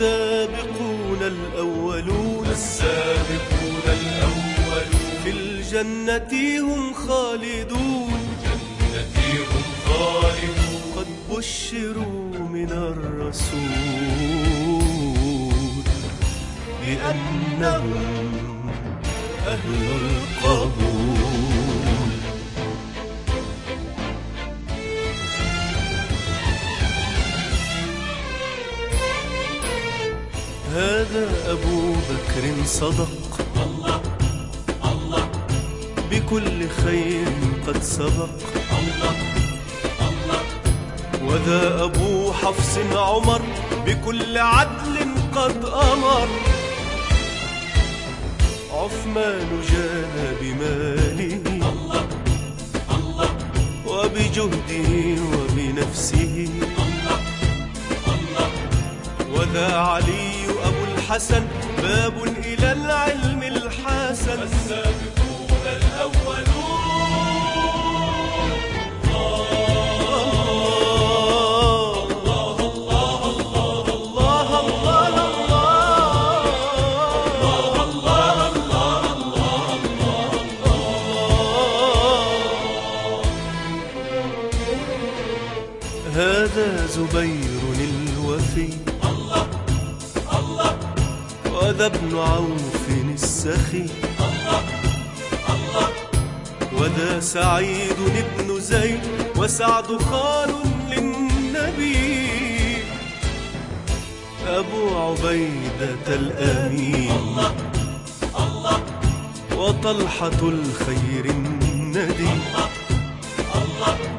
السابقون الأولون. السابقون الأولون. في الجنة هم خالدون. جنتي هم خالدون. قد بشروا من الرسول بأنهم أهل القبول. هذا أبو بكر صدق. الله الله بكل خير قد سبق. الله الله وذا أبو حفص عمر بكل عدل قد أمر. عثمان جاء بماله الله الله وبجهده وبنفسه. وذا علي أبو الحسن باب إلى العلم الحسن. السابقون الأولون. هذا زبير الوفي الله الله وذا ابن عوف السخي الله الله وذا سعيد بن زيد وسعد خال للنبي. أبو عبيدة الأمين. الله الله وطلحة الخير الندي. الله